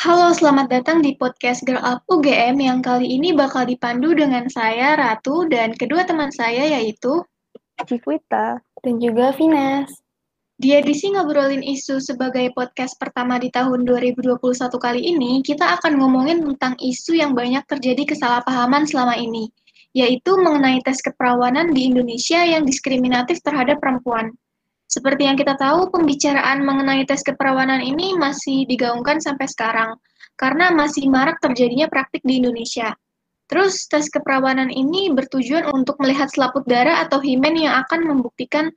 Halo, selamat datang di podcast Girl Up UGM yang kali ini bakal dipandu dengan saya, Ratu, dan kedua teman saya yaitu Cikwita dan juga Vines. Di edisi ngobrolin isu sebagai podcast pertama di tahun 2021 kali ini, kita akan ngomongin tentang isu yang banyak terjadi kesalahpahaman selama ini, yaitu mengenai tes keperawanan di Indonesia yang diskriminatif terhadap perempuan. Seperti yang kita tahu, pembicaraan mengenai tes keperawanan ini masih digaungkan sampai sekarang, karena masih marak terjadinya praktik di Indonesia. Terus, tes keperawanan ini bertujuan untuk melihat selaput darah atau himen yang akan membuktikan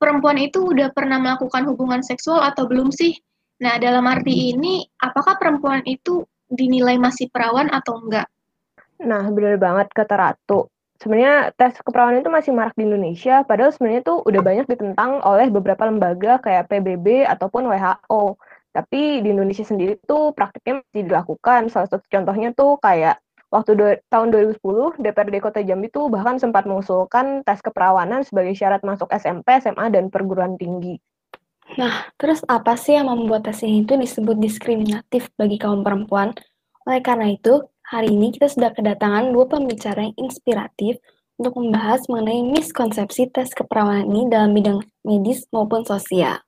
perempuan itu udah pernah melakukan hubungan seksual atau belum sih. Nah, dalam arti ini, apakah perempuan itu dinilai masih perawan atau enggak? Nah, benar banget kata Ratu sebenarnya tes keperawanan itu masih marak di Indonesia, padahal sebenarnya itu udah banyak ditentang oleh beberapa lembaga kayak PBB ataupun WHO. Tapi di Indonesia sendiri tuh praktiknya masih dilakukan. Salah satu contohnya tuh kayak waktu do, tahun 2010 DPRD Kota Jambi tuh bahkan sempat mengusulkan tes keperawanan sebagai syarat masuk SMP, SMA, dan perguruan tinggi. Nah, terus apa sih yang membuat tes ini itu disebut diskriminatif bagi kaum perempuan? Oleh karena itu, Hari ini kita sudah kedatangan dua pembicara yang inspiratif untuk membahas mengenai miskonsepsi tes keperawanan ini dalam bidang medis maupun sosial.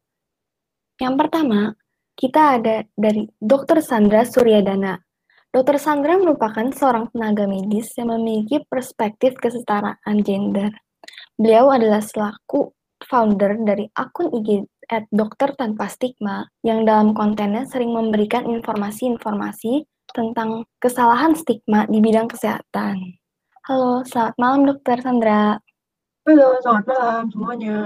Yang pertama, kita ada dari Dr. Sandra Suryadana. Dr. Sandra merupakan seorang tenaga medis yang memiliki perspektif kesetaraan gender. Beliau adalah selaku founder dari akun IG at dokter tanpa stigma yang dalam kontennya sering memberikan informasi-informasi tentang kesalahan stigma di bidang kesehatan. Halo, selamat malam Dokter Sandra. Halo, selamat malam semuanya.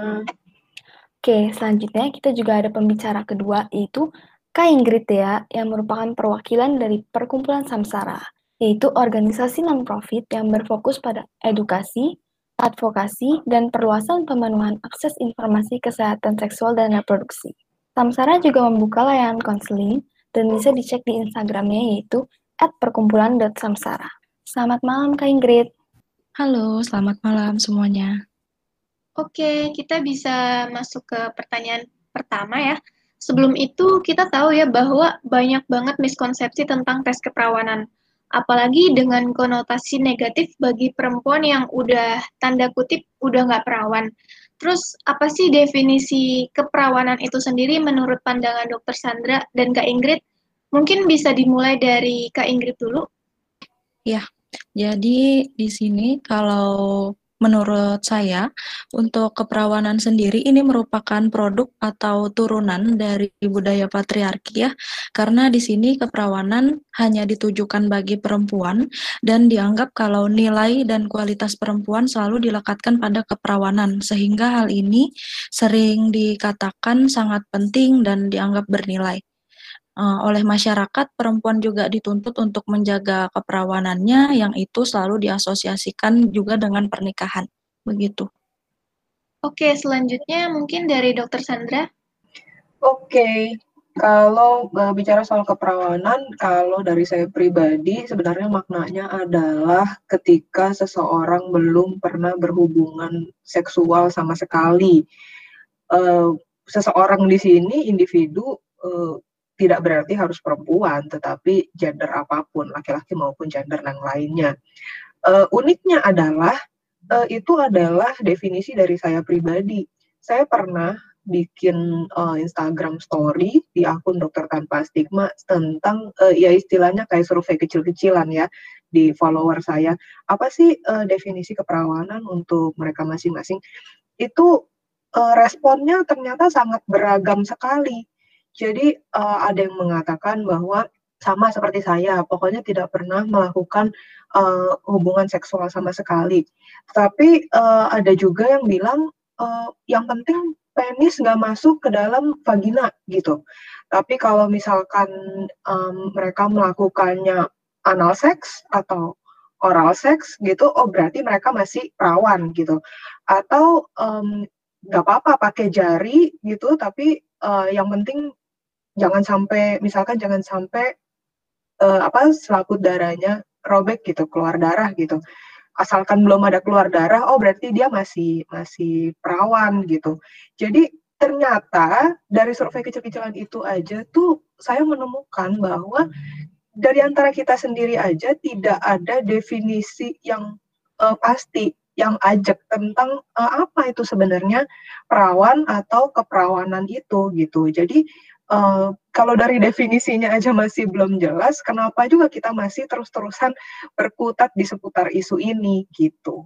Oke, selanjutnya kita juga ada pembicara kedua, yaitu Kak Ingrid ya, yang merupakan perwakilan dari Perkumpulan Samsara, yaitu organisasi non-profit yang berfokus pada edukasi, advokasi, dan perluasan pemenuhan akses informasi kesehatan seksual dan reproduksi. Samsara juga membuka layanan konseling dan bisa dicek di Instagramnya yaitu @perkumpulan.samsara. Selamat malam Kak Ingrid. Halo, selamat malam semuanya. Oke, kita bisa masuk ke pertanyaan pertama ya. Sebelum itu kita tahu ya bahwa banyak banget miskonsepsi tentang tes keperawanan. Apalagi dengan konotasi negatif bagi perempuan yang udah tanda kutip udah nggak perawan. Terus apa sih definisi keperawanan itu sendiri menurut pandangan Dokter Sandra dan Kak Ingrid? Mungkin bisa dimulai dari Kak Ingrid dulu. Ya, jadi di sini kalau menurut saya untuk keperawanan sendiri ini merupakan produk atau turunan dari budaya patriarki ya. Karena di sini keperawanan hanya ditujukan bagi perempuan dan dianggap kalau nilai dan kualitas perempuan selalu dilekatkan pada keperawanan. Sehingga hal ini sering dikatakan sangat penting dan dianggap bernilai uh, oleh masyarakat, perempuan juga dituntut untuk menjaga keperawanannya yang itu selalu diasosiasikan juga dengan pernikahan. Begitu. Oke, selanjutnya mungkin dari Dokter Sandra. Oke, kalau uh, bicara soal keperawanan, kalau dari saya pribadi sebenarnya maknanya adalah ketika seseorang belum pernah berhubungan seksual sama sekali. Uh, seseorang di sini individu uh, tidak berarti harus perempuan, tetapi gender apa pun, laki-laki maupun gender yang lainnya. Uh, uniknya adalah uh, itu adalah definisi dari saya pribadi. Saya pernah bikin uh, Instagram story di akun dokter tanpa stigma tentang uh, ya istilahnya kayak survei kecil-kecilan ya di follower saya. Apa sih uh, definisi keperawanan untuk mereka masing-masing? Itu uh, responnya ternyata sangat beragam sekali jadi uh, ada yang mengatakan bahwa sama seperti saya, pokoknya tidak pernah melakukan uh, hubungan seksual sama sekali. Tapi uh, ada juga yang bilang uh, yang penting penis nggak masuk ke dalam vagina gitu. Tapi kalau misalkan um, mereka melakukannya anal seks atau oral seks gitu, oh berarti mereka masih perawan gitu. Atau nggak um, apa-apa pakai jari gitu, tapi uh, yang penting jangan sampai misalkan jangan sampai uh, apa selaput darahnya robek gitu keluar darah gitu asalkan belum ada keluar darah oh berarti dia masih masih perawan gitu jadi ternyata dari survei kecil-kecilan itu aja tuh saya menemukan bahwa dari antara kita sendiri aja tidak ada definisi yang uh, pasti yang ajak tentang uh, apa itu sebenarnya perawan atau keperawanan itu gitu. Jadi uh, kalau dari definisinya aja masih belum jelas, kenapa juga kita masih terus-terusan berkutat di seputar isu ini gitu.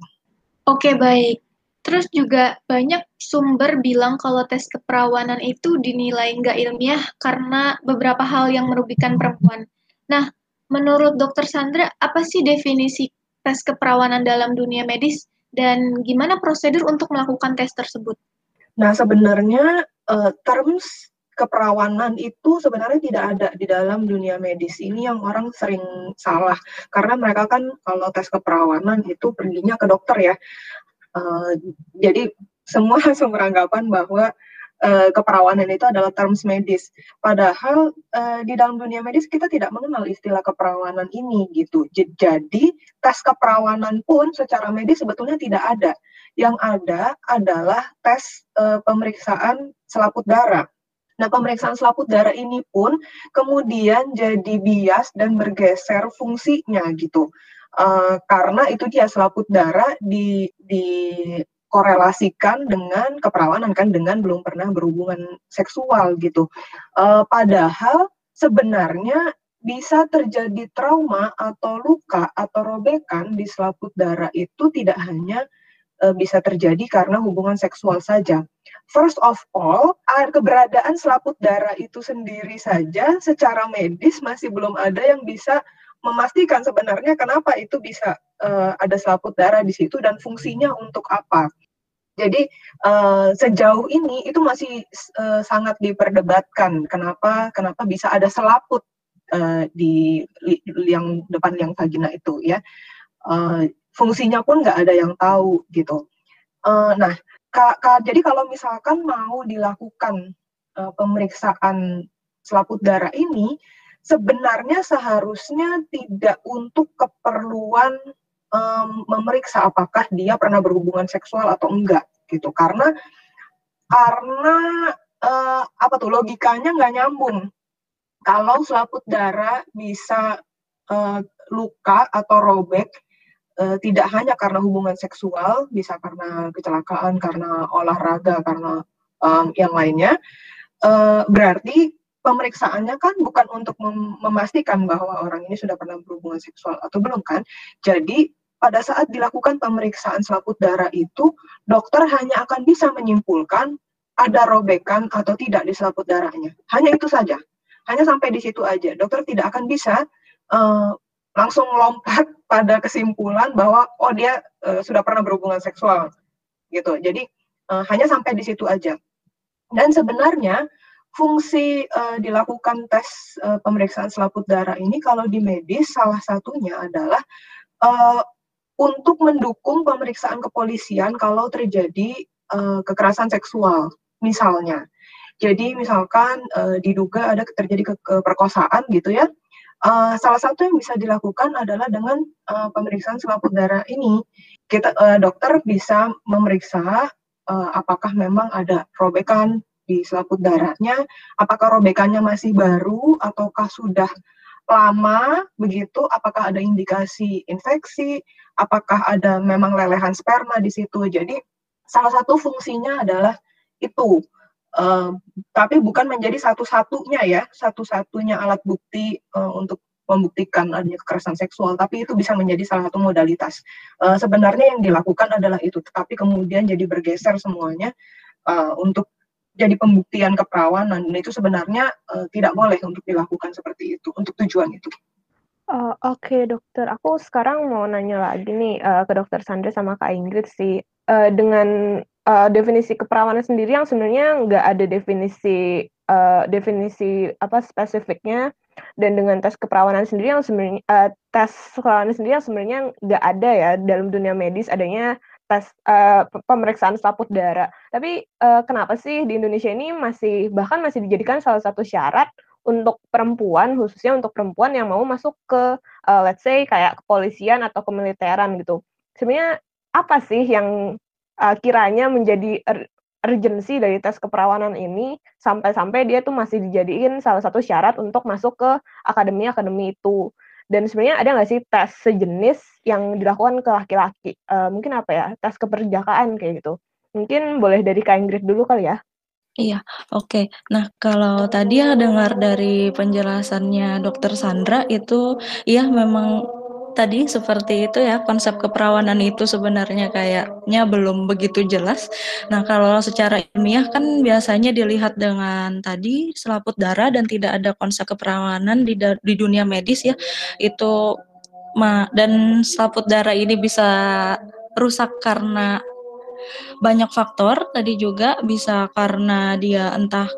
Oke baik. Terus juga banyak sumber bilang kalau tes keperawanan itu dinilai nggak ilmiah karena beberapa hal yang merugikan perempuan. Nah, menurut Dokter Sandra, apa sih definisi tes keperawanan dalam dunia medis dan gimana prosedur untuk melakukan tes tersebut? Nah, sebenarnya uh, terms keperawanan itu sebenarnya tidak ada di dalam dunia medis. Ini yang orang sering salah karena mereka kan kalau tes keperawanan itu perginya ke dokter ya. Uh, jadi semua langsung beranggapan bahwa uh, keperawanan itu adalah terms medis. Padahal uh, di dalam dunia medis kita tidak mengenal istilah keperawanan ini gitu. Jadi tes keperawanan pun secara medis sebetulnya tidak ada. Yang ada adalah tes uh, pemeriksaan selaput darah. Nah, pemeriksaan selaput darah ini pun kemudian jadi bias dan bergeser fungsinya gitu. Uh, karena itu dia selaput darah di dikorelasikan dengan keperawanan kan dengan belum pernah berhubungan seksual gitu. Uh, padahal sebenarnya bisa terjadi trauma atau luka atau robekan di selaput darah itu tidak hanya uh, bisa terjadi karena hubungan seksual saja. First of all, keberadaan selaput darah itu sendiri saja secara medis masih belum ada yang bisa memastikan sebenarnya kenapa itu bisa uh, ada selaput darah di situ dan fungsinya untuk apa. Jadi uh, sejauh ini itu masih uh, sangat diperdebatkan kenapa kenapa bisa ada selaput uh, di yang depan yang vagina itu ya. Uh, fungsinya pun nggak ada yang tahu gitu. Uh, nah, jadi kalau misalkan mau dilakukan uh, pemeriksaan selaput darah ini, sebenarnya seharusnya tidak untuk keperluan um, memeriksa apakah dia pernah berhubungan seksual atau enggak gitu. Karena karena uh, apa tuh logikanya nggak nyambung. Kalau selaput darah bisa uh, luka atau robek uh, tidak hanya karena hubungan seksual bisa karena kecelakaan karena olahraga karena um, yang lainnya uh, berarti pemeriksaannya kan bukan untuk mem memastikan bahwa orang ini sudah pernah berhubungan seksual atau belum kan. Jadi pada saat dilakukan pemeriksaan selaput darah itu, dokter hanya akan bisa menyimpulkan ada robekan atau tidak di selaput darahnya. Hanya itu saja. Hanya sampai di situ aja. Dokter tidak akan bisa uh, langsung lompat pada kesimpulan bahwa oh dia uh, sudah pernah berhubungan seksual gitu. Jadi uh, hanya sampai di situ aja. Dan sebenarnya fungsi uh, dilakukan tes uh, pemeriksaan selaput darah ini kalau di medis salah satunya adalah uh, untuk mendukung pemeriksaan kepolisian kalau terjadi uh, kekerasan seksual misalnya. Jadi misalkan uh, diduga ada terjadi ke keperkosaan gitu ya. Uh, salah satu yang bisa dilakukan adalah dengan uh, pemeriksaan selaput darah ini. Kita uh, dokter bisa memeriksa uh, apakah memang ada robekan di selaput darahnya, apakah robekannya masih baru ataukah sudah lama begitu, apakah ada indikasi infeksi, apakah ada memang lelehan sperma di situ. Jadi salah satu fungsinya adalah itu. Tapi bukan menjadi satu-satunya ya, satu-satunya alat bukti uh, untuk membuktikan adanya kekerasan seksual, tapi itu bisa menjadi salah satu modalitas. Uh, sebenarnya yang dilakukan adalah itu, tetapi kemudian jadi bergeser semuanya uh, untuk jadi pembuktian keperawanan dan itu sebenarnya uh, tidak boleh untuk dilakukan seperti itu untuk tujuan itu. Uh, Oke okay, dokter, aku sekarang mau nanya lagi nih uh, ke dokter Sandra sama Kak Ingrid sih uh, dengan uh, definisi keperawanan sendiri yang sebenarnya nggak ada definisi uh, definisi apa spesifiknya dan dengan tes keperawanan sendiri yang sebenarnya uh, tes keperawanan sendiri yang sebenarnya nggak ada ya dalam dunia medis adanya tes uh, pemeriksaan selaput darah. Tapi uh, kenapa sih di Indonesia ini masih bahkan masih dijadikan salah satu syarat untuk perempuan khususnya untuk perempuan yang mau masuk ke uh, let's say kayak kepolisian atau kemiliteran gitu. Sebenarnya apa sih yang uh, kiranya menjadi urgensi dari tes keperawanan ini sampai-sampai dia tuh masih dijadiin salah satu syarat untuk masuk ke akademi-akademi itu. Dan sebenarnya ada nggak sih tes sejenis yang dilakukan ke laki-laki? Uh, mungkin apa ya, tes keperjakaan kayak gitu. Mungkin boleh dari Kak Ingrid dulu kali ya. Iya, oke. Nah, kalau tadi ya dengar dari penjelasannya Dokter Sandra itu, iya memang tadi seperti itu ya konsep keperawanan itu sebenarnya kayaknya belum begitu jelas. Nah kalau secara ilmiah kan biasanya dilihat dengan tadi selaput darah dan tidak ada konsep keperawanan di di dunia medis ya itu dan selaput darah ini bisa rusak karena banyak faktor tadi juga bisa karena dia entah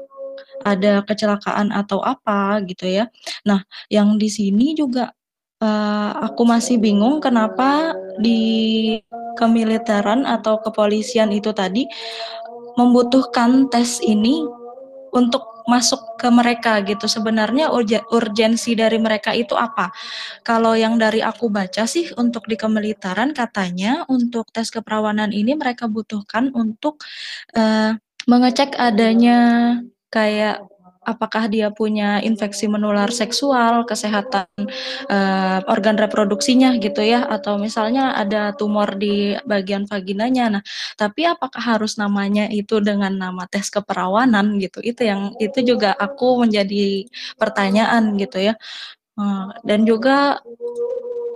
ada kecelakaan atau apa gitu ya. Nah, yang di sini juga uh, aku masih bingung kenapa di kemiliteran atau kepolisian itu tadi membutuhkan tes ini untuk masuk ke mereka gitu. Sebenarnya urgensi dari mereka itu apa? Kalau yang dari aku baca sih untuk di kemiliteran katanya untuk tes keperawanan ini mereka butuhkan untuk uh, mengecek adanya kayak apakah dia punya infeksi menular seksual, kesehatan uh, organ reproduksinya gitu ya, atau misalnya ada tumor di bagian vaginanya. Nah, tapi apakah harus namanya itu dengan nama tes keperawanan gitu? Itu yang itu juga aku menjadi pertanyaan gitu ya. Uh, dan juga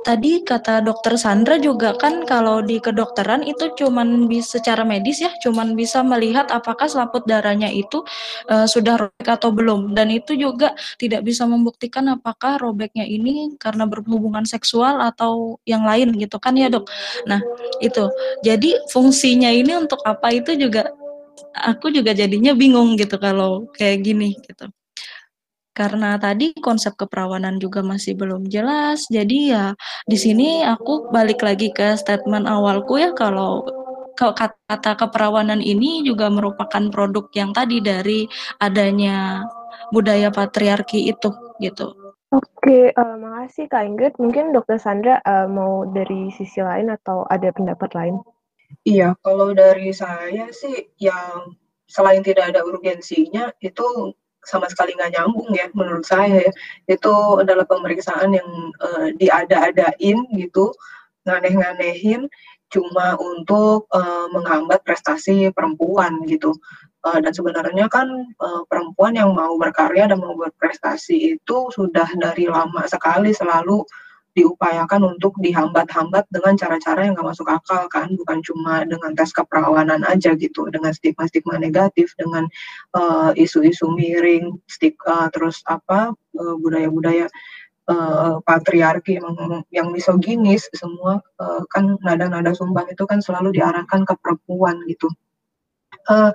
tadi kata dokter Sandra juga kan kalau di kedokteran itu cuman bisa secara medis ya, cuman bisa melihat apakah selaput darahnya itu uh, sudah robek atau belum dan itu juga tidak bisa membuktikan apakah robeknya ini karena berhubungan seksual atau yang lain gitu kan ya, Dok. Nah, itu. Jadi fungsinya ini untuk apa itu juga aku juga jadinya bingung gitu kalau kayak gini gitu karena tadi konsep keperawanan juga masih belum jelas. Jadi ya di sini aku balik lagi ke statement awalku ya kalau kata keperawanan ini juga merupakan produk yang tadi dari adanya budaya patriarki itu gitu. Oke, uh, makasih Kak Ingrid. Mungkin Dokter Sandra uh, mau dari sisi lain atau ada pendapat lain? Iya, kalau dari saya sih yang selain tidak ada urgensinya itu sama sekali nggak nyambung ya menurut saya ya. Itu adalah pemeriksaan yang uh, diada-adain gitu nganeh-nganehin cuma untuk uh, menghambat prestasi perempuan gitu. Uh, dan sebenarnya kan uh, perempuan yang mau berkarya dan mau berprestasi itu sudah dari lama sekali selalu diupayakan untuk dihambat-hambat dengan cara-cara yang nggak masuk akal kan bukan cuma dengan tes keperawanan aja gitu dengan stigma-stigma negatif dengan isu isu-isu miring stik uh, terus apa budaya budaya-budaya uh, patriarki yang, yang misoginis semua uh, kan nada-nada sumbang itu kan selalu diarahkan ke perempuan gitu. Uh,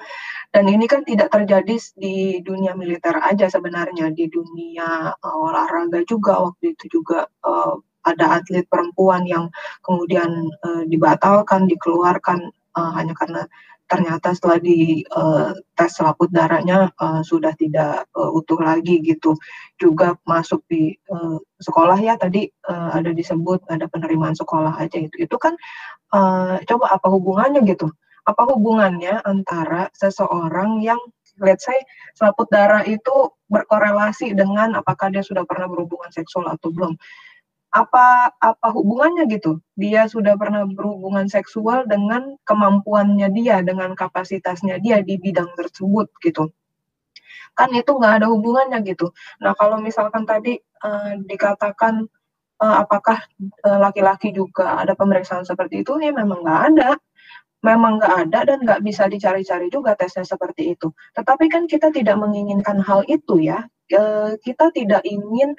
dan ini kan tidak terjadi di dunia militer aja sebenarnya di dunia uh, olahraga juga waktu itu juga uh, ada atlet perempuan yang kemudian uh, dibatalkan, dikeluarkan uh, hanya karena ternyata setelah di uh, tes selaput darahnya uh, sudah tidak uh, utuh lagi gitu. Juga masuk di uh, sekolah ya tadi uh, ada disebut ada penerimaan sekolah aja itu. Itu kan uh, coba apa hubungannya gitu? Apa hubungannya antara seseorang yang let's say selaput darah itu berkorelasi dengan apakah dia sudah pernah berhubungan seksual atau belum apa apa hubungannya gitu? Dia sudah pernah berhubungan seksual dengan kemampuannya dia dengan kapasitasnya dia di bidang tersebut gitu. Kan itu nggak ada hubungannya gitu. Nah kalau misalkan tadi uh, dikatakan uh, apakah eh, laki-laki uh, juga ada pemeriksaan seperti itu ya memang nggak ada. Memang nggak ada dan nggak bisa dicari-cari juga tesnya seperti itu. Tetapi kan kita tidak menginginkan hal itu ya. Uh, kita tidak ingin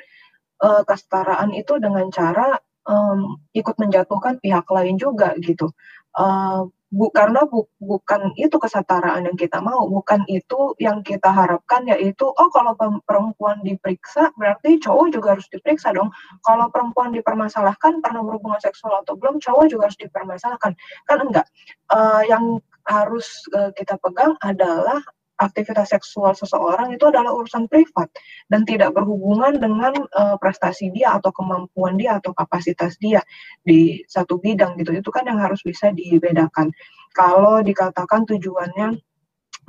uh, kesetaraan itu dengan cara um, ikut menjatuhkan pihak lain juga gitu. Uh, bu, karena bu, bukan itu kesetaraan yang kita mau, bukan itu yang kita harapkan yaitu oh kalau perempuan diperiksa berarti cowok juga harus diperiksa dong. Kalau perempuan dipermasalahkan pernah berhubungan seksual atau belum, cowok juga harus dipermasalahkan. Kan enggak. Uh, yang harus uh, kita pegang adalah aktivitas seksual seseorang itu adalah urusan privat dan tidak berhubungan dengan uh, prestasi dia atau kemampuan dia atau kapasitas dia di satu bidang gitu. Itu kan yang harus bisa dibedakan. Kalau dikatakan tujuannya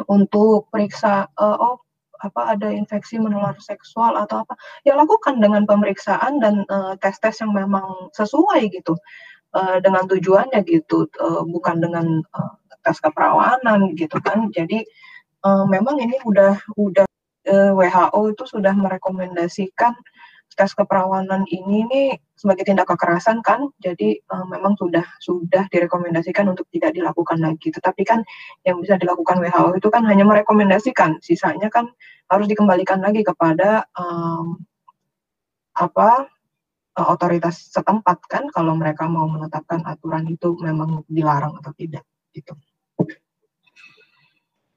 untuk periksa uh, oh apa ada infeksi menular seksual atau apa ya lakukan dengan pemeriksaan dan tes-tes uh, yang memang sesuai gitu uh, dengan tujuannya gitu uh, bukan dengan uh, tes keperawanan gitu kan jadi memang ini udah udah uh, WHO itu sudah merekomendasikan tes keperawanan ini nih sebagai tindak kekerasan kan, jadi uh, memang sudah sudah direkomendasikan untuk tidak dilakukan lagi. Tetapi kan yang bisa dilakukan WHO itu kan hanya merekomendasikan, sisanya kan harus dikembalikan lagi kepada um, apa uh, otoritas setempat kan kalau mereka mau menetapkan aturan itu memang dilarang atau tidak gitu.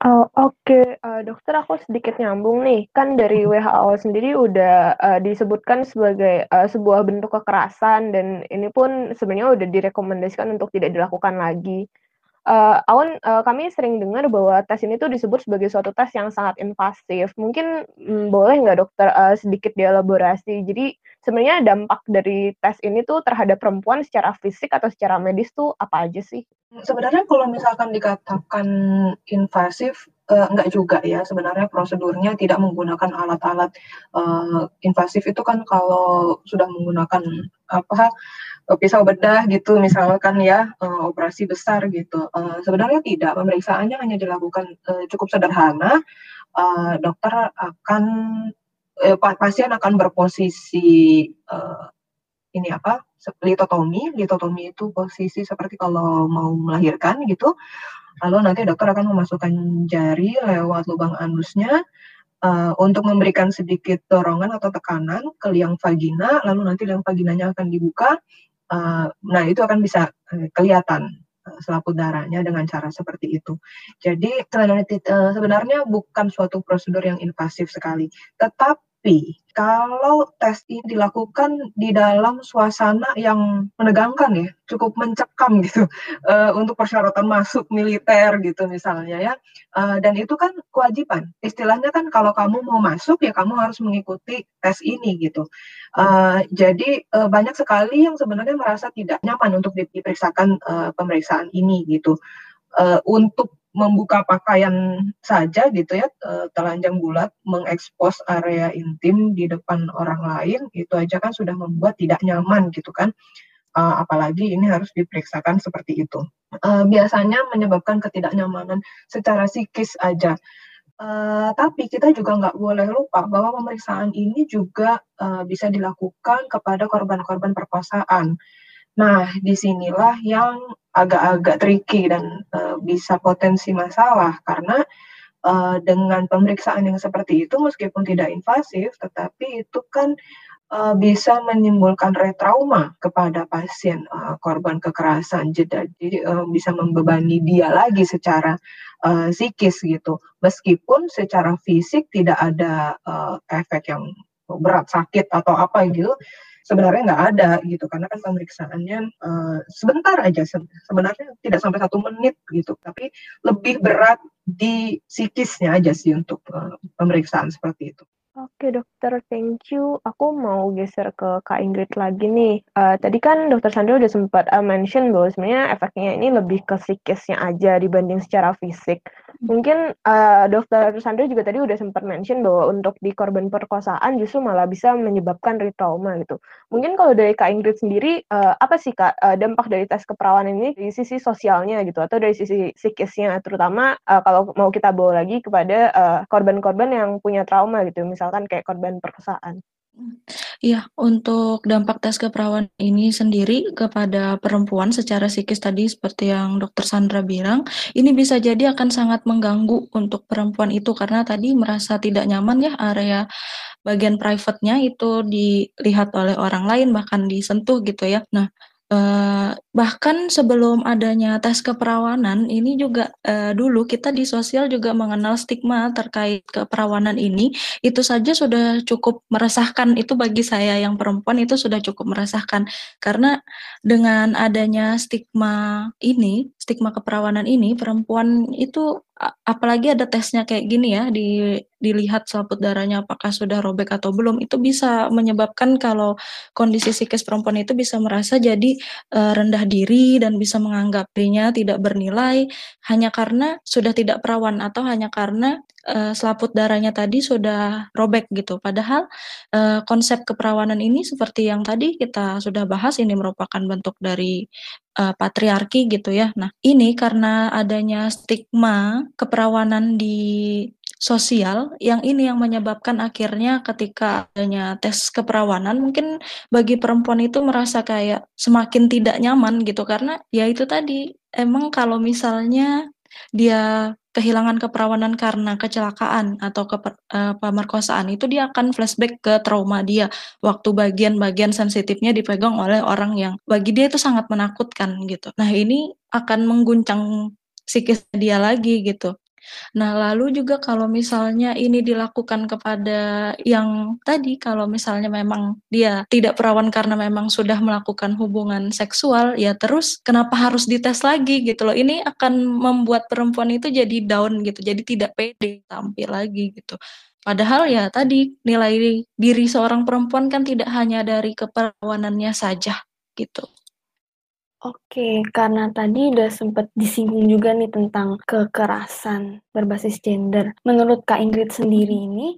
Oh, Oke, uh, dokter aku sedikit nyambung nih. Kan dari WHO sendiri udah uh, disebutkan sebagai uh, sebuah bentuk kekerasan dan ini pun sebenarnya udah direkomendasikan untuk tidak dilakukan lagi. Uh, Awan, uh, kami sering dengar bahwa tes ini tuh disebut sebagai suatu tes yang sangat invasif. Mungkin mm, boleh nggak dokter uh, sedikit dielaborasi? Jadi sebenarnya dampak dari tes ini tuh terhadap perempuan secara fisik atau secara medis tuh apa aja sih? Sebenarnya kalau misalkan dikatakan invasif, uh, enggak juga ya. Sebenarnya prosedurnya tidak menggunakan alat-alat uh, invasif itu kan kalau sudah menggunakan apa pisau bedah gitu misalkan ya uh, operasi besar gitu. Uh, sebenarnya tidak. Pemeriksaannya hanya dilakukan uh, cukup sederhana. Uh, dokter akan uh, pasien akan berposisi uh, ini apa litotomi. Litotomi itu posisi seperti kalau mau melahirkan gitu. Lalu nanti dokter akan memasukkan jari lewat lubang anusnya uh, untuk memberikan sedikit dorongan atau tekanan ke liang vagina. Lalu nanti liang vaginanya akan dibuka uh, nah itu akan bisa uh, kelihatan selaput darahnya dengan cara seperti itu. Jadi sebenarnya bukan suatu prosedur yang invasif sekali, tetap tapi kalau tes ini dilakukan di dalam suasana yang menegangkan ya, cukup mencekam gitu uh, untuk persyaratan masuk militer gitu misalnya ya, uh, dan itu kan kewajiban. Istilahnya kan kalau kamu mau masuk ya kamu harus mengikuti tes ini gitu. Uh, jadi uh, banyak sekali yang sebenarnya merasa tidak nyaman untuk diperiksakan uh, pemeriksaan ini gitu. Uh, untuk membuka pakaian saja gitu ya telanjang bulat mengekspos area intim di depan orang lain itu aja kan sudah membuat tidak nyaman gitu kan. Uh, apalagi ini harus diperiksakan seperti itu. Uh, biasanya menyebabkan ketidaknyamanan secara psikis aja. Tapi kita juga nggak boleh lupa bahwa pemeriksaan ini juga bisa dilakukan kepada korban-korban perkosaan. Nah, di sinilah yang agak-agak tricky dan uh, bisa potensi masalah karena uh, dengan pemeriksaan yang seperti itu meskipun tidak invasif, tetapi itu kan uh, bisa menimbulkan retrauma kepada pasien uh, korban kekerasan, jadi uh, bisa membebani dia lagi secara uh, psikis gitu, meskipun secara fisik tidak ada uh, efek yang berat sakit atau apa gitu sebenarnya nggak ada gitu karena kan pemeriksaannya uh, sebentar aja sebenarnya tidak sampai satu menit gitu tapi lebih berat di psikisnya aja sih untuk uh, pemeriksaan seperti itu. Oke dokter, thank you. Aku mau geser ke Kak Ingrid lagi nih. Uh, tadi kan dokter Sandra udah sempat uh, mention bahwa sebenarnya efeknya ini lebih ke psikisnya aja dibanding secara fisik. Mungkin uh, dokter Sandra juga tadi udah sempat mention bahwa untuk di korban perkosaan justru malah bisa menyebabkan retrauma gitu. Mungkin kalau dari Kak Ingrid sendiri, uh, apa sih Kak uh, dampak dari tes keperawanan ini dari sisi sosialnya gitu atau dari sisi psikisnya, terutama uh, kalau mau kita bawa lagi kepada korban-korban uh, yang punya trauma gitu, misalkan kayak korban perkosaan. Iya, untuk dampak tes keperawanan ini sendiri kepada perempuan secara psikis tadi seperti yang Dokter Sandra bilang, ini bisa jadi akan sangat mengganggu untuk perempuan itu karena tadi merasa tidak nyaman ya area bagian private-nya itu dilihat oleh orang lain bahkan disentuh gitu ya. Nah, Uh, bahkan sebelum adanya tes keperawanan ini juga uh, dulu kita di sosial juga mengenal stigma terkait keperawanan ini. Itu saja sudah cukup meresahkan. Itu bagi saya yang perempuan itu sudah cukup meresahkan. Karena dengan adanya stigma ini stigma keperawanan ini perempuan itu apalagi ada tesnya kayak gini ya di dilihat selaput darahnya apakah sudah robek atau belum itu bisa menyebabkan kalau kondisi psikis perempuan itu bisa merasa jadi uh, rendah diri dan bisa menganggap dirinya tidak bernilai hanya karena sudah tidak perawan atau hanya karena uh, selaput darahnya tadi sudah robek gitu padahal uh, konsep keperawanan ini seperti yang tadi kita sudah bahas ini merupakan bentuk dari uh, patriarki gitu ya. Nah, ini karena adanya stigma keperawanan di sosial yang ini yang menyebabkan akhirnya ketika adanya tes keperawanan mungkin bagi perempuan itu merasa kayak semakin tidak nyaman gitu karena ya itu tadi emang kalau misalnya dia kehilangan keperawanan karena kecelakaan atau ke uh, pemerkosaan itu dia akan flashback ke trauma dia waktu bagian-bagian sensitifnya dipegang oleh orang yang bagi dia itu sangat menakutkan gitu. Nah, ini akan mengguncang psikis dia lagi gitu. Nah, lalu juga kalau misalnya ini dilakukan kepada yang tadi, kalau misalnya memang dia tidak perawan karena memang sudah melakukan hubungan seksual, ya terus kenapa harus dites lagi gitu loh. Ini akan membuat perempuan itu jadi down gitu, jadi tidak pede tampil lagi gitu. Padahal ya tadi nilai diri seorang perempuan kan tidak hanya dari keperawanannya saja gitu. Oke, karena tadi udah sempat disinggung juga nih tentang kekerasan berbasis gender. Menurut Kak Ingrid sendiri ini,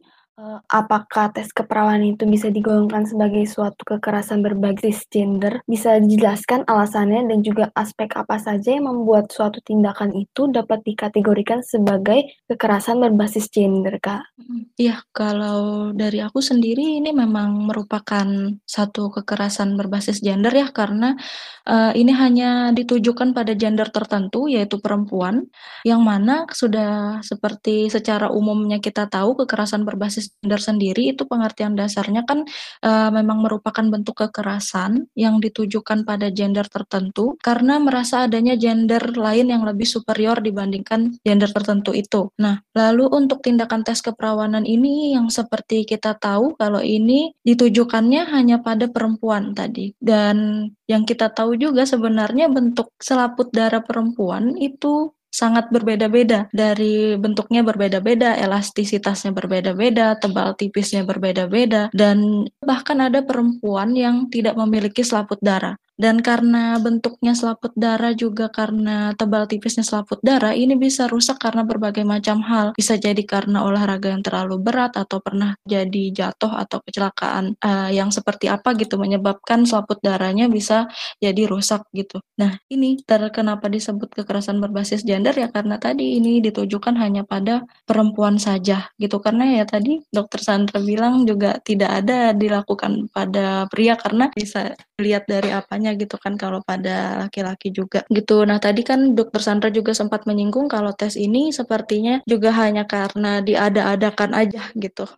apakah tes keperawanan itu bisa digolongkan sebagai suatu kekerasan berbasis gender? Bisa dijelaskan alasannya dan juga aspek apa saja yang membuat suatu tindakan itu dapat dikategorikan sebagai kekerasan berbasis gender, Kak? Iya, kalau dari aku sendiri ini memang merupakan satu kekerasan berbasis gender ya, karena uh, ini hanya ditujukan pada gender tertentu, yaitu perempuan, yang mana sudah seperti secara umumnya kita tahu kekerasan berbasis gender sendiri itu pengertian dasarnya kan uh, memang merupakan bentuk kekerasan yang ditujukan pada gender tertentu karena merasa adanya gender lain yang lebih superior dibandingkan gender tertentu itu. Nah, lalu untuk tindakan tes keperawanan ini yang seperti kita tahu kalau ini ditujukannya hanya pada perempuan tadi dan yang kita tahu juga sebenarnya bentuk selaput darah perempuan itu sangat berbeda-beda dari bentuknya berbeda-beda, elastisitasnya berbeda-beda, tebal tipisnya berbeda-beda dan bahkan ada perempuan yang tidak memiliki selaput darah. Dan karena bentuknya selaput darah juga karena tebal tipisnya selaput darah, ini bisa rusak karena berbagai macam hal. Bisa jadi karena olahraga yang terlalu berat atau pernah jadi jatuh atau kecelakaan uh, yang seperti apa gitu menyebabkan selaput darahnya bisa jadi rusak gitu. Nah, ini terkenapa disebut kekerasan berbasis gender ya karena tadi ini ditujukan hanya pada perempuan saja gitu. Karena ya tadi dokter Sandra bilang juga tidak ada dilakukan pada pria karena bisa lihat dari apanya gitu kan kalau pada laki-laki juga gitu. Nah tadi kan dokter Sandra juga sempat menyinggung kalau tes ini sepertinya juga hanya karena diada-adakan aja gitu.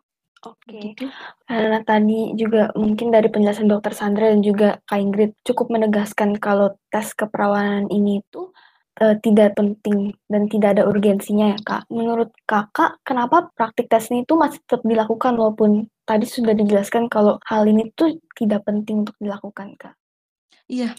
Oke, okay. Gitu. karena tadi juga mungkin dari penjelasan dokter Sandra dan juga Kak Ingrid cukup menegaskan kalau tes keperawanan ini itu uh, tidak penting dan tidak ada urgensinya ya Kak. Menurut Kakak, kenapa praktik tes ini itu masih tetap dilakukan walaupun tadi sudah dijelaskan kalau hal ini tuh tidak penting untuk dilakukan Kak? Iya.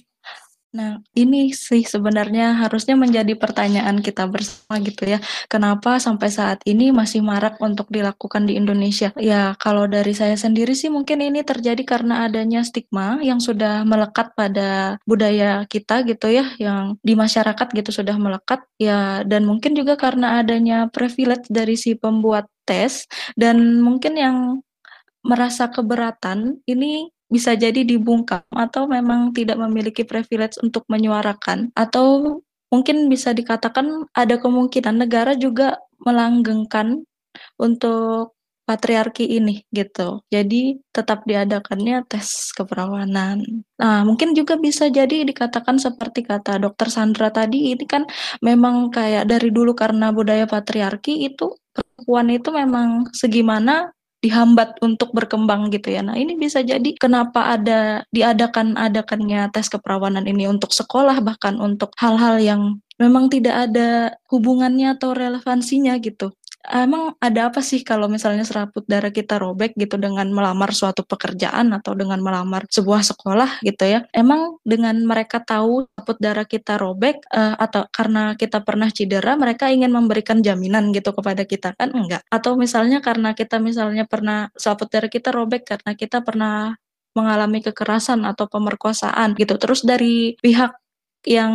Nah, ini sih sebenarnya harusnya menjadi pertanyaan kita bersama gitu ya. Kenapa sampai saat ini masih marak untuk dilakukan di Indonesia? Ya, kalau dari saya sendiri sih mungkin ini terjadi karena adanya stigma yang sudah melekat pada budaya kita gitu ya, yang di masyarakat gitu sudah melekat ya dan mungkin juga karena adanya privilege dari si pembuat tes dan mungkin yang merasa keberatan ini bisa jadi dibungkam atau memang tidak memiliki privilege untuk menyuarakan atau mungkin bisa dikatakan ada kemungkinan negara juga melanggengkan untuk patriarki ini gitu. Jadi tetap diadakannya tes keperawanan. Nah, mungkin juga bisa jadi dikatakan seperti kata dokter Sandra tadi ini kan memang kayak dari dulu karena budaya patriarki itu perempuan itu memang segimana dihambat untuk berkembang gitu ya. Nah, ini bisa jadi kenapa ada diadakan-adakannya tes keperawanan ini untuk sekolah bahkan untuk hal-hal yang memang tidak ada hubungannya atau relevansinya gitu. Emang ada apa sih kalau misalnya seraput darah kita robek gitu dengan melamar suatu pekerjaan atau dengan melamar sebuah sekolah gitu ya. Emang dengan mereka tahu seraput darah kita robek uh, atau karena kita pernah cedera mereka ingin memberikan jaminan gitu kepada kita kan enggak. Atau misalnya karena kita misalnya pernah seraput darah kita robek karena kita pernah mengalami kekerasan atau pemerkosaan gitu. Terus dari pihak yang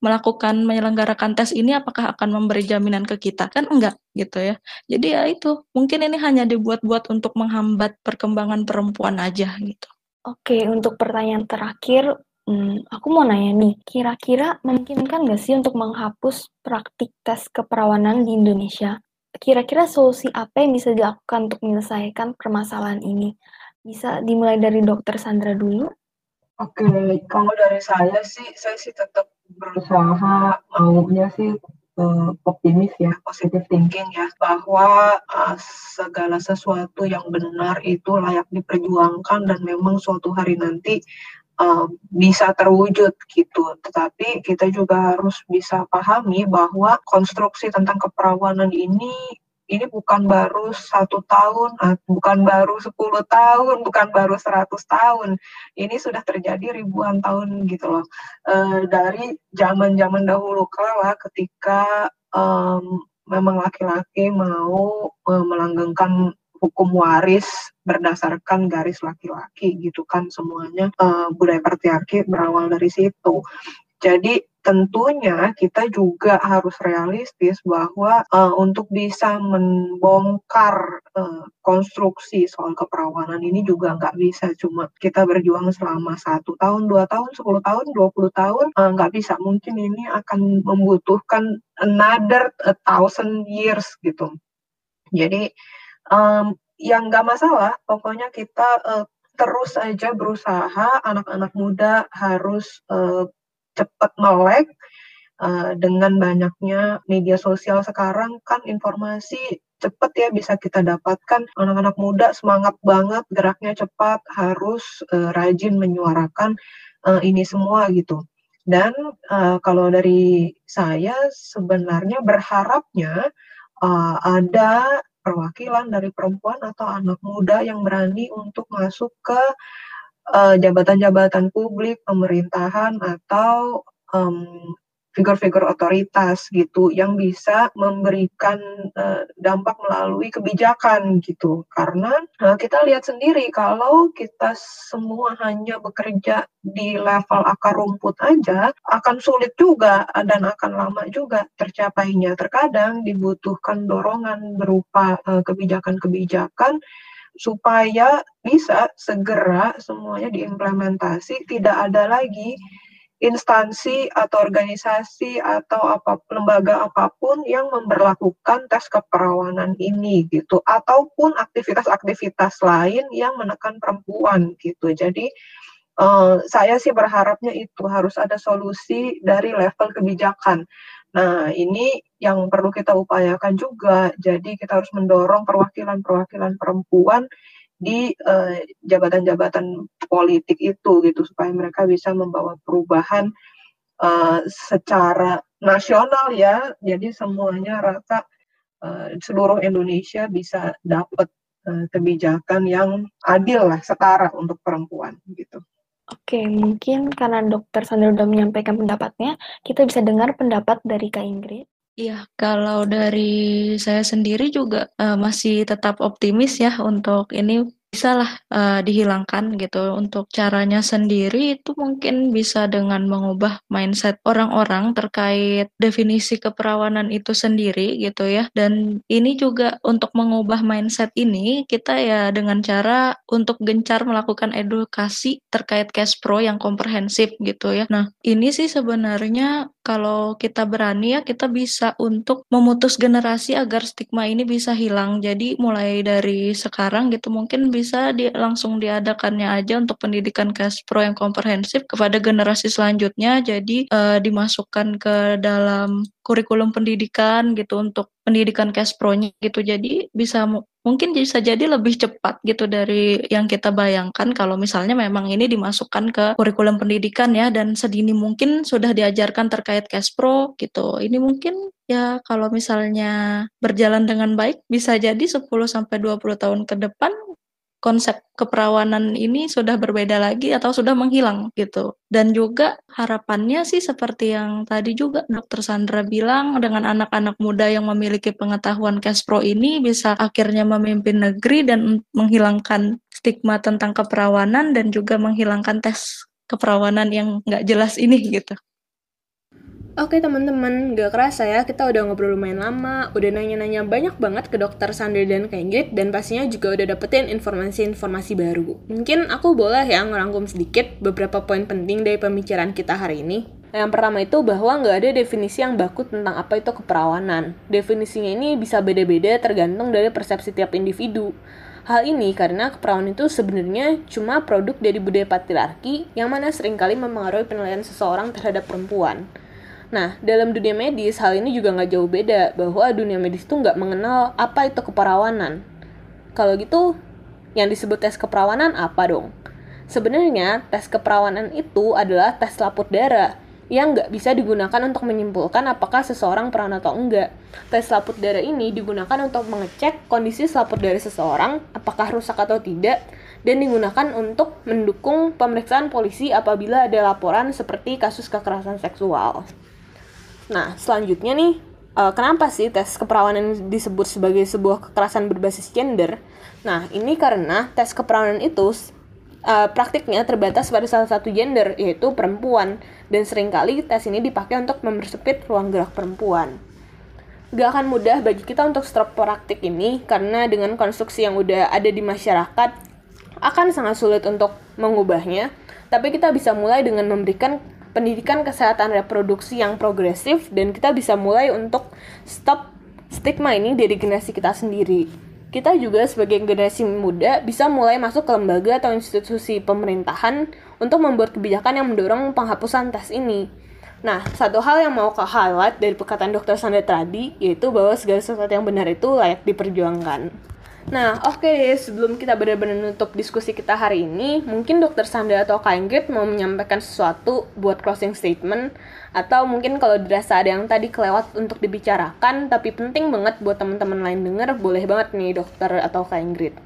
melakukan menyelenggarakan tes ini apakah akan memberi jaminan ke kita? Kan enggak gitu ya. Jadi ya itu mungkin ini hanya dibuat-buat untuk menghambat perkembangan perempuan aja gitu. Oke untuk pertanyaan terakhir hmm, aku mau nanya nih kira-kira memungkinkan nggak sih untuk menghapus praktik tes keperawanan di Indonesia? Kira-kira solusi apa yang bisa dilakukan untuk menyelesaikan permasalahan ini? Bisa dimulai dari dokter Sandra dulu Oke, kalau dari saya sih, saya sih tetap berusaha maunya sih uh, optimis ya, positive thinking ya, bahwa uh, segala sesuatu yang benar itu layak diperjuangkan dan memang suatu hari nanti uh, bisa terwujud gitu. Tetapi kita juga harus bisa pahami bahwa konstruksi tentang keperawanan ini ini bukan baru satu tahun, ah, bukan baru sepuluh tahun, bukan baru seratus tahun. Ini sudah terjadi ribuan tahun gitu loh. E, dari zaman-zaman dahulu kala ketika um, memang laki-laki mau um, melanggengkan hukum waris berdasarkan garis laki-laki gitu kan semuanya uh, budaya patriarki berawal dari situ. Jadi tentunya kita juga harus realistis bahwa uh, untuk bisa membongkar uh, konstruksi soal keperawanan ini juga nggak bisa cuma kita berjuang selama satu tahun, dua tahun, sepuluh tahun, dua puluh tahun uh, nggak bisa. Mungkin ini akan membutuhkan another thousand years gitu. Jadi um, yang nggak masalah, pokoknya kita uh, terus saja berusaha anak-anak muda harus uh, cepat melek uh, dengan banyaknya media sosial sekarang kan informasi cepat ya bisa kita dapatkan. Anak-anak muda semangat banget geraknya cepat harus uh, rajin menyuarakan uh, ini semua gitu. Dan uh, kalau dari saya sebenarnya berharapnya uh, ada perwakilan dari perempuan atau anak muda yang berani untuk masuk ke jabatan-jabatan publik, pemerintahan atau um, figur-figur otoritas gitu yang bisa memberikan uh, dampak melalui kebijakan gitu. Karena uh, kita lihat sendiri kalau kita semua hanya bekerja di level akar rumput aja akan sulit juga dan akan lama juga tercapainya. Terkadang dibutuhkan dorongan berupa kebijakan-kebijakan uh, supaya bisa segera semuanya diimplementasi, tidak ada lagi instansi atau organisasi atau apa lembaga apa pun yang memperlakukan tes keperawanan ini gitu ataupun aktivitas-aktivitas lain yang menekan perempuan gitu. Jadi uh, saya sih berharapnya itu harus ada solusi dari level kebijakan. Nah, ini yang perlu kita upayakan juga. Jadi kita harus mendorong perwakilan-perwakilan perempuan di eh, jabatan-jabatan uh, politik itu gitu supaya mereka bisa membawa perubahan uh, secara nasional ya. Jadi semuanya rata uh, seluruh Indonesia bisa dapat uh, kebijakan yang adil lah setara untuk perempuan gitu. Oke, mungkin karena Dokter Sandra sudah menyampaikan pendapatnya, kita bisa dengar pendapat dari Kak Ingrid. Iya, kalau dari saya sendiri juga uh, masih tetap optimis ya untuk ini bisalah uh, dihilangkan gitu. Untuk caranya sendiri itu mungkin bisa dengan mengubah mindset orang-orang terkait definisi keperawanan itu sendiri gitu ya. Dan ini juga untuk mengubah mindset ini kita ya dengan cara untuk gencar melakukan edukasi terkait cash pro yang komprehensif gitu ya. Nah, ini sih sebenarnya kalau kita berani ya kita bisa untuk memutus generasi agar stigma ini bisa hilang. Jadi mulai dari sekarang gitu mungkin bisa bisa di, langsung diadakannya aja untuk pendidikan Pro yang komprehensif kepada generasi selanjutnya. Jadi uh, dimasukkan ke dalam kurikulum pendidikan gitu untuk pendidikan Pro-nya gitu. Jadi bisa mungkin bisa jadi lebih cepat gitu dari yang kita bayangkan kalau misalnya memang ini dimasukkan ke kurikulum pendidikan ya dan sedini mungkin sudah diajarkan terkait cash pro gitu. Ini mungkin ya kalau misalnya berjalan dengan baik bisa jadi 10 sampai 20 tahun ke depan konsep keperawanan ini sudah berbeda lagi atau sudah menghilang gitu. Dan juga harapannya sih seperti yang tadi juga Dokter Sandra bilang dengan anak-anak muda yang memiliki pengetahuan cash pro ini bisa akhirnya memimpin negeri dan menghilangkan stigma tentang keperawanan dan juga menghilangkan tes keperawanan yang nggak jelas ini gitu. Oke teman-teman, gak kerasa ya kita udah ngobrol lumayan lama, udah nanya-nanya banyak banget ke dokter Sandra dan Kak dan pastinya juga udah dapetin informasi-informasi baru. Mungkin aku boleh ya ngerangkum sedikit beberapa poin penting dari pembicaraan kita hari ini. Yang pertama itu bahwa nggak ada definisi yang baku tentang apa itu keperawanan. Definisinya ini bisa beda-beda tergantung dari persepsi tiap individu. Hal ini karena keperawanan itu sebenarnya cuma produk dari budaya patriarki yang mana sering kali mempengaruhi penilaian seseorang terhadap perempuan. Nah, dalam dunia medis, hal ini juga nggak jauh beda, bahwa dunia medis itu nggak mengenal apa itu keperawanan. Kalau gitu, yang disebut tes keperawanan apa dong? Sebenarnya, tes keperawanan itu adalah tes laput darah, yang nggak bisa digunakan untuk menyimpulkan apakah seseorang perawan atau enggak. Tes laput darah ini digunakan untuk mengecek kondisi selaput darah seseorang, apakah rusak atau tidak, dan digunakan untuk mendukung pemeriksaan polisi apabila ada laporan seperti kasus kekerasan seksual. Nah, selanjutnya nih, uh, kenapa sih tes keperawanan disebut sebagai sebuah kekerasan berbasis gender? Nah, ini karena tes keperawanan itu uh, praktiknya terbatas pada salah satu gender, yaitu perempuan, dan sering kali tes ini dipakai untuk mempersempit ruang gerak perempuan. Gak akan mudah bagi kita untuk stop praktik ini, karena dengan konstruksi yang udah ada di masyarakat, akan sangat sulit untuk mengubahnya, tapi kita bisa mulai dengan memberikan pendidikan kesehatan reproduksi yang progresif dan kita bisa mulai untuk stop stigma ini dari generasi kita sendiri. Kita juga sebagai generasi muda bisa mulai masuk ke lembaga atau institusi pemerintahan untuk membuat kebijakan yang mendorong penghapusan tes ini. Nah, satu hal yang mau ke highlight dari perkataan Dr. Sandra tadi, yaitu bahwa segala sesuatu yang benar itu layak diperjuangkan. Nah, oke okay, sebelum kita benar-benar nutup diskusi kita hari ini, mungkin Dokter Sandra atau Kak Ingrid mau menyampaikan sesuatu buat closing statement, atau mungkin kalau dirasa ada yang tadi kelewat untuk dibicarakan, tapi penting banget buat teman-teman lain denger, boleh banget nih Dokter atau Kak Ingrid.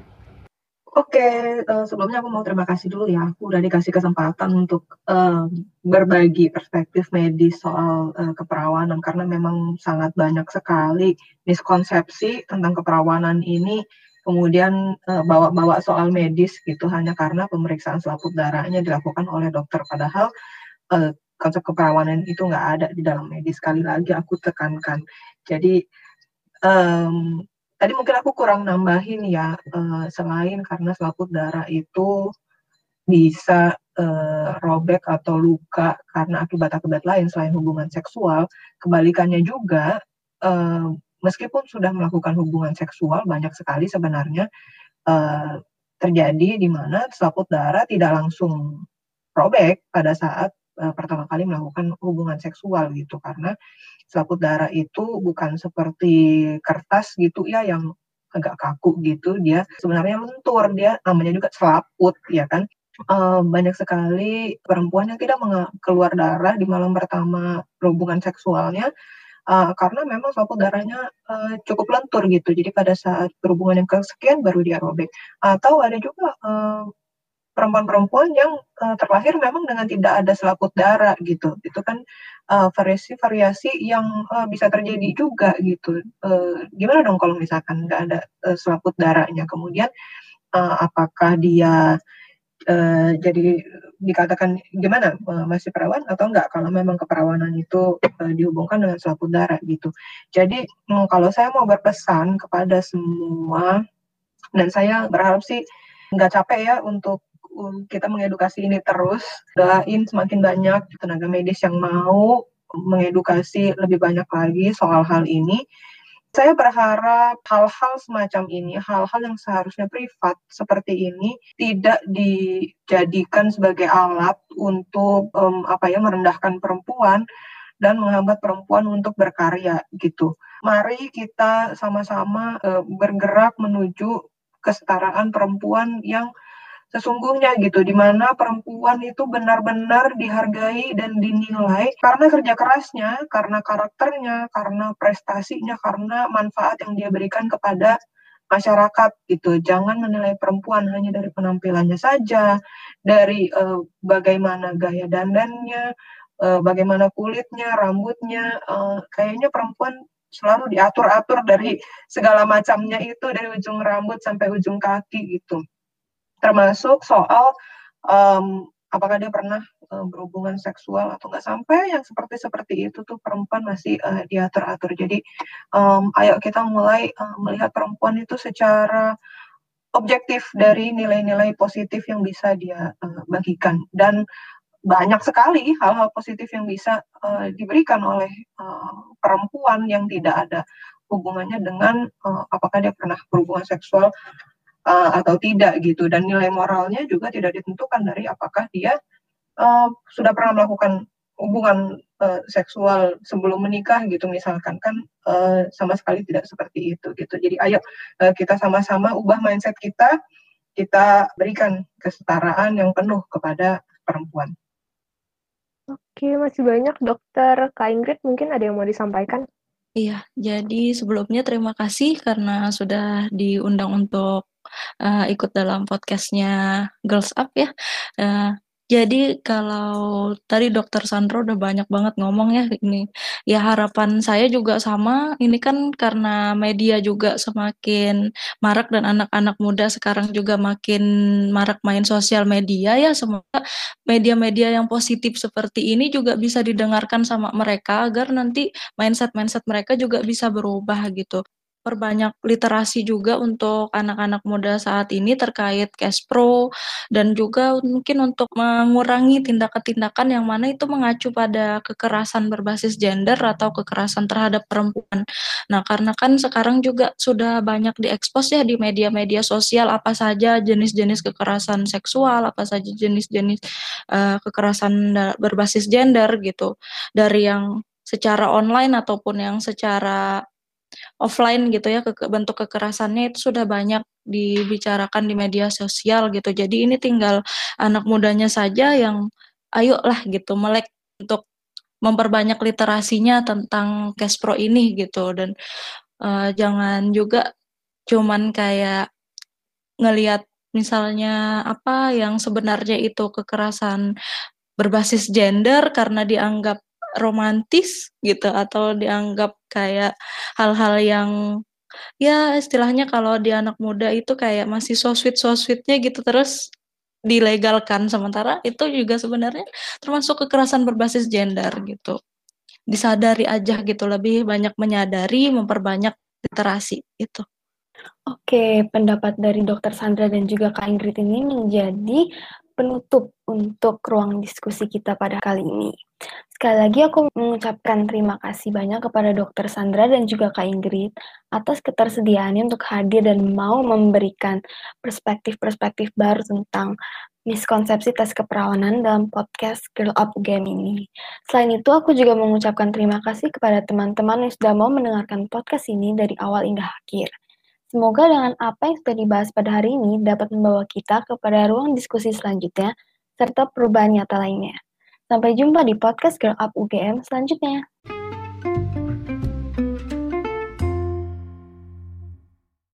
Oke, okay, uh, eh, sebelumnya aku mau terima kasih dulu ya, aku udah dikasih kesempatan untuk uh, berbagi perspektif medis soal uh, keperawanan, karena memang sangat banyak sekali miskonsepsi tentang keperawanan ini kemudian eh, bawa-bawa soal medis gitu hanya karena pemeriksaan selaput darahnya dilakukan oleh dokter. Padahal uh, konsep keperawanan itu nggak ada di dalam medis. Sekali lagi aku tekankan. Jadi um, tadi mungkin aku kurang nambahin ya uh, selain karena selaput darah itu bisa uh, robek atau luka karena akibat-akibat lain selain hubungan seksual kebalikannya juga uh, meskipun sudah melakukan hubungan seksual banyak sekali sebenarnya uh, terjadi di mana selaput darah tidak langsung robek pada saat uh, pertama kali melakukan hubungan seksual gitu. Karena selaput darah itu bukan seperti kertas gitu ya yang agak kaku gitu. Dia sebenarnya lentur dia namanya juga selaput ya kan? Uh, banyak sekali perempuan yang tidak keluar darah di malam pertama hubungan seksualnya uh, karena memang selaput darahnya uh, cukup lentur gitu. Jadi pada saat berhubungan yang kesekian baru dia robek. Atau ada juga uh, perempuan-perempuan yang uh, terlahir memang dengan tidak ada selaput darah gitu. Itu kan variasi-variasi uh, yang uh, bisa terjadi juga gitu. Uh, gimana dong kalau misalkan nggak ada uh, selaput darahnya? Kemudian uh, apakah dia uh, jadi dikatakan gimana uh, masih perawan atau enggak kalau memang keperawanan itu uh, dihubungkan dengan selaput darah gitu. Jadi um, kalau saya mau berpesan kepada semua dan saya berharap sih nggak capek ya untuk um, kita mengedukasi ini terus. Doain semakin banyak tenaga medis yang mau mengedukasi lebih banyak lagi soal hal ini Saya berharap hal-hal semacam ini, hal-hal yang seharusnya privat seperti ini tidak dijadikan sebagai alat untuk um, apa ya merendahkan perempuan dan menghambat perempuan untuk berkarya gitu. Mari kita sama-sama uh, bergerak menuju kesetaraan perempuan yang sesungguhnya gitu di mana perempuan itu benar-benar dihargai dan dinilai karena kerja kerasnya, karena karakternya, karena prestasinya, karena manfaat yang dia berikan kepada masyarakat gitu. Jangan menilai perempuan hanya dari penampilannya saja, dari uh, bagaimana gaya dandannya, uh, bagaimana kulitnya, rambutnya. Uh, kayaknya perempuan selalu diatur-atur dari segala macamnya itu dari ujung rambut sampai ujung kaki gitu termasuk soal um, apakah dia pernah uh, berhubungan seksual atau nggak. Sampai yang seperti seperti itu tuh perempuan masih uh, diatur-atur. Jadi um, ayo kita mulai uh, melihat perempuan itu secara objektif dari nilai-nilai positif yang bisa dia uh, bagikan. Dan banyak sekali hal-hal positif yang bisa uh, diberikan oleh uh, perempuan yang tidak ada hubungannya dengan uh, apakah dia pernah berhubungan seksual uh, atau tidak gitu dan nilai moralnya juga tidak ditentukan dari apakah dia uh, sudah pernah melakukan hubungan uh, seksual sebelum menikah gitu misalkan kan uh, sama sekali tidak seperti itu gitu jadi ayo uh, kita sama-sama ubah mindset kita kita berikan kesetaraan yang penuh kepada perempuan. Oke, masih banyak dokter Kak Ingrid mungkin ada yang mau disampaikan? Iya, jadi sebelumnya terima kasih karena sudah diundang untuk uh, ikut dalam podcastnya Girls Up ya. Uh, jadi kalau tadi Dokter Sandro udah banyak banget ngomong ya ini. Ya harapan saya juga sama, ini kan karena media juga semakin marak dan anak-anak muda sekarang juga makin marak main sosial media ya. Semoga media-media yang positif seperti ini juga bisa didengarkan sama mereka agar nanti mindset-mindset mereka juga bisa berubah gitu perbanyak literasi juga untuk anak-anak muda saat ini terkait cash pro dan juga mungkin untuk mengurangi tindakan-tindakan yang mana itu mengacu pada kekerasan berbasis gender atau kekerasan terhadap perempuan. Nah, karena kan sekarang juga sudah banyak diekspos ya di media-media sosial apa saja jenis-jenis kekerasan seksual, apa saja jenis-jenis uh, kekerasan berbasis gender gitu. Dari yang secara online ataupun yang secara offline gitu ya ke bentuk kekerasannya itu sudah banyak dibicarakan di media sosial gitu. Jadi ini tinggal anak mudanya saja yang ayolah gitu melek untuk memperbanyak literasinya tentang cash pro ini gitu dan uh, jangan juga cuman kayak ngelihat misalnya apa yang sebenarnya itu kekerasan berbasis gender karena dianggap romantis gitu atau dianggap kayak hal-hal yang ya istilahnya kalau di anak muda itu kayak masih so sweet so sweetnya gitu terus dilegalkan. Sementara itu juga sebenarnya termasuk kekerasan berbasis gender gitu. Disadari aja gitu lebih banyak menyadari memperbanyak literasi itu Oke, pendapat dari Dokter Sandra dan juga Kak Ingrid ini menjadi penutup untuk ruang diskusi kita pada kali ini. Sekali lagi aku mengucapkan terima kasih banyak kepada Dokter Sandra dan juga Kak Ingrid atas ketersediaannya untuk hadir dan mau memberikan perspektif-perspektif baru tentang miskonsepsi tes keperawanan dalam podcast Girl Up Game ini. Selain itu, aku juga mengucapkan terima kasih kepada teman-teman yang sudah mau mendengarkan podcast ini dari awal hingga akhir. Semoga dengan apa yang sudah dibahas pada hari ini dapat membawa kita kepada ruang diskusi selanjutnya serta perubahan nyata lainnya. Sampai jumpa di podcast Girl Up UGM selanjutnya.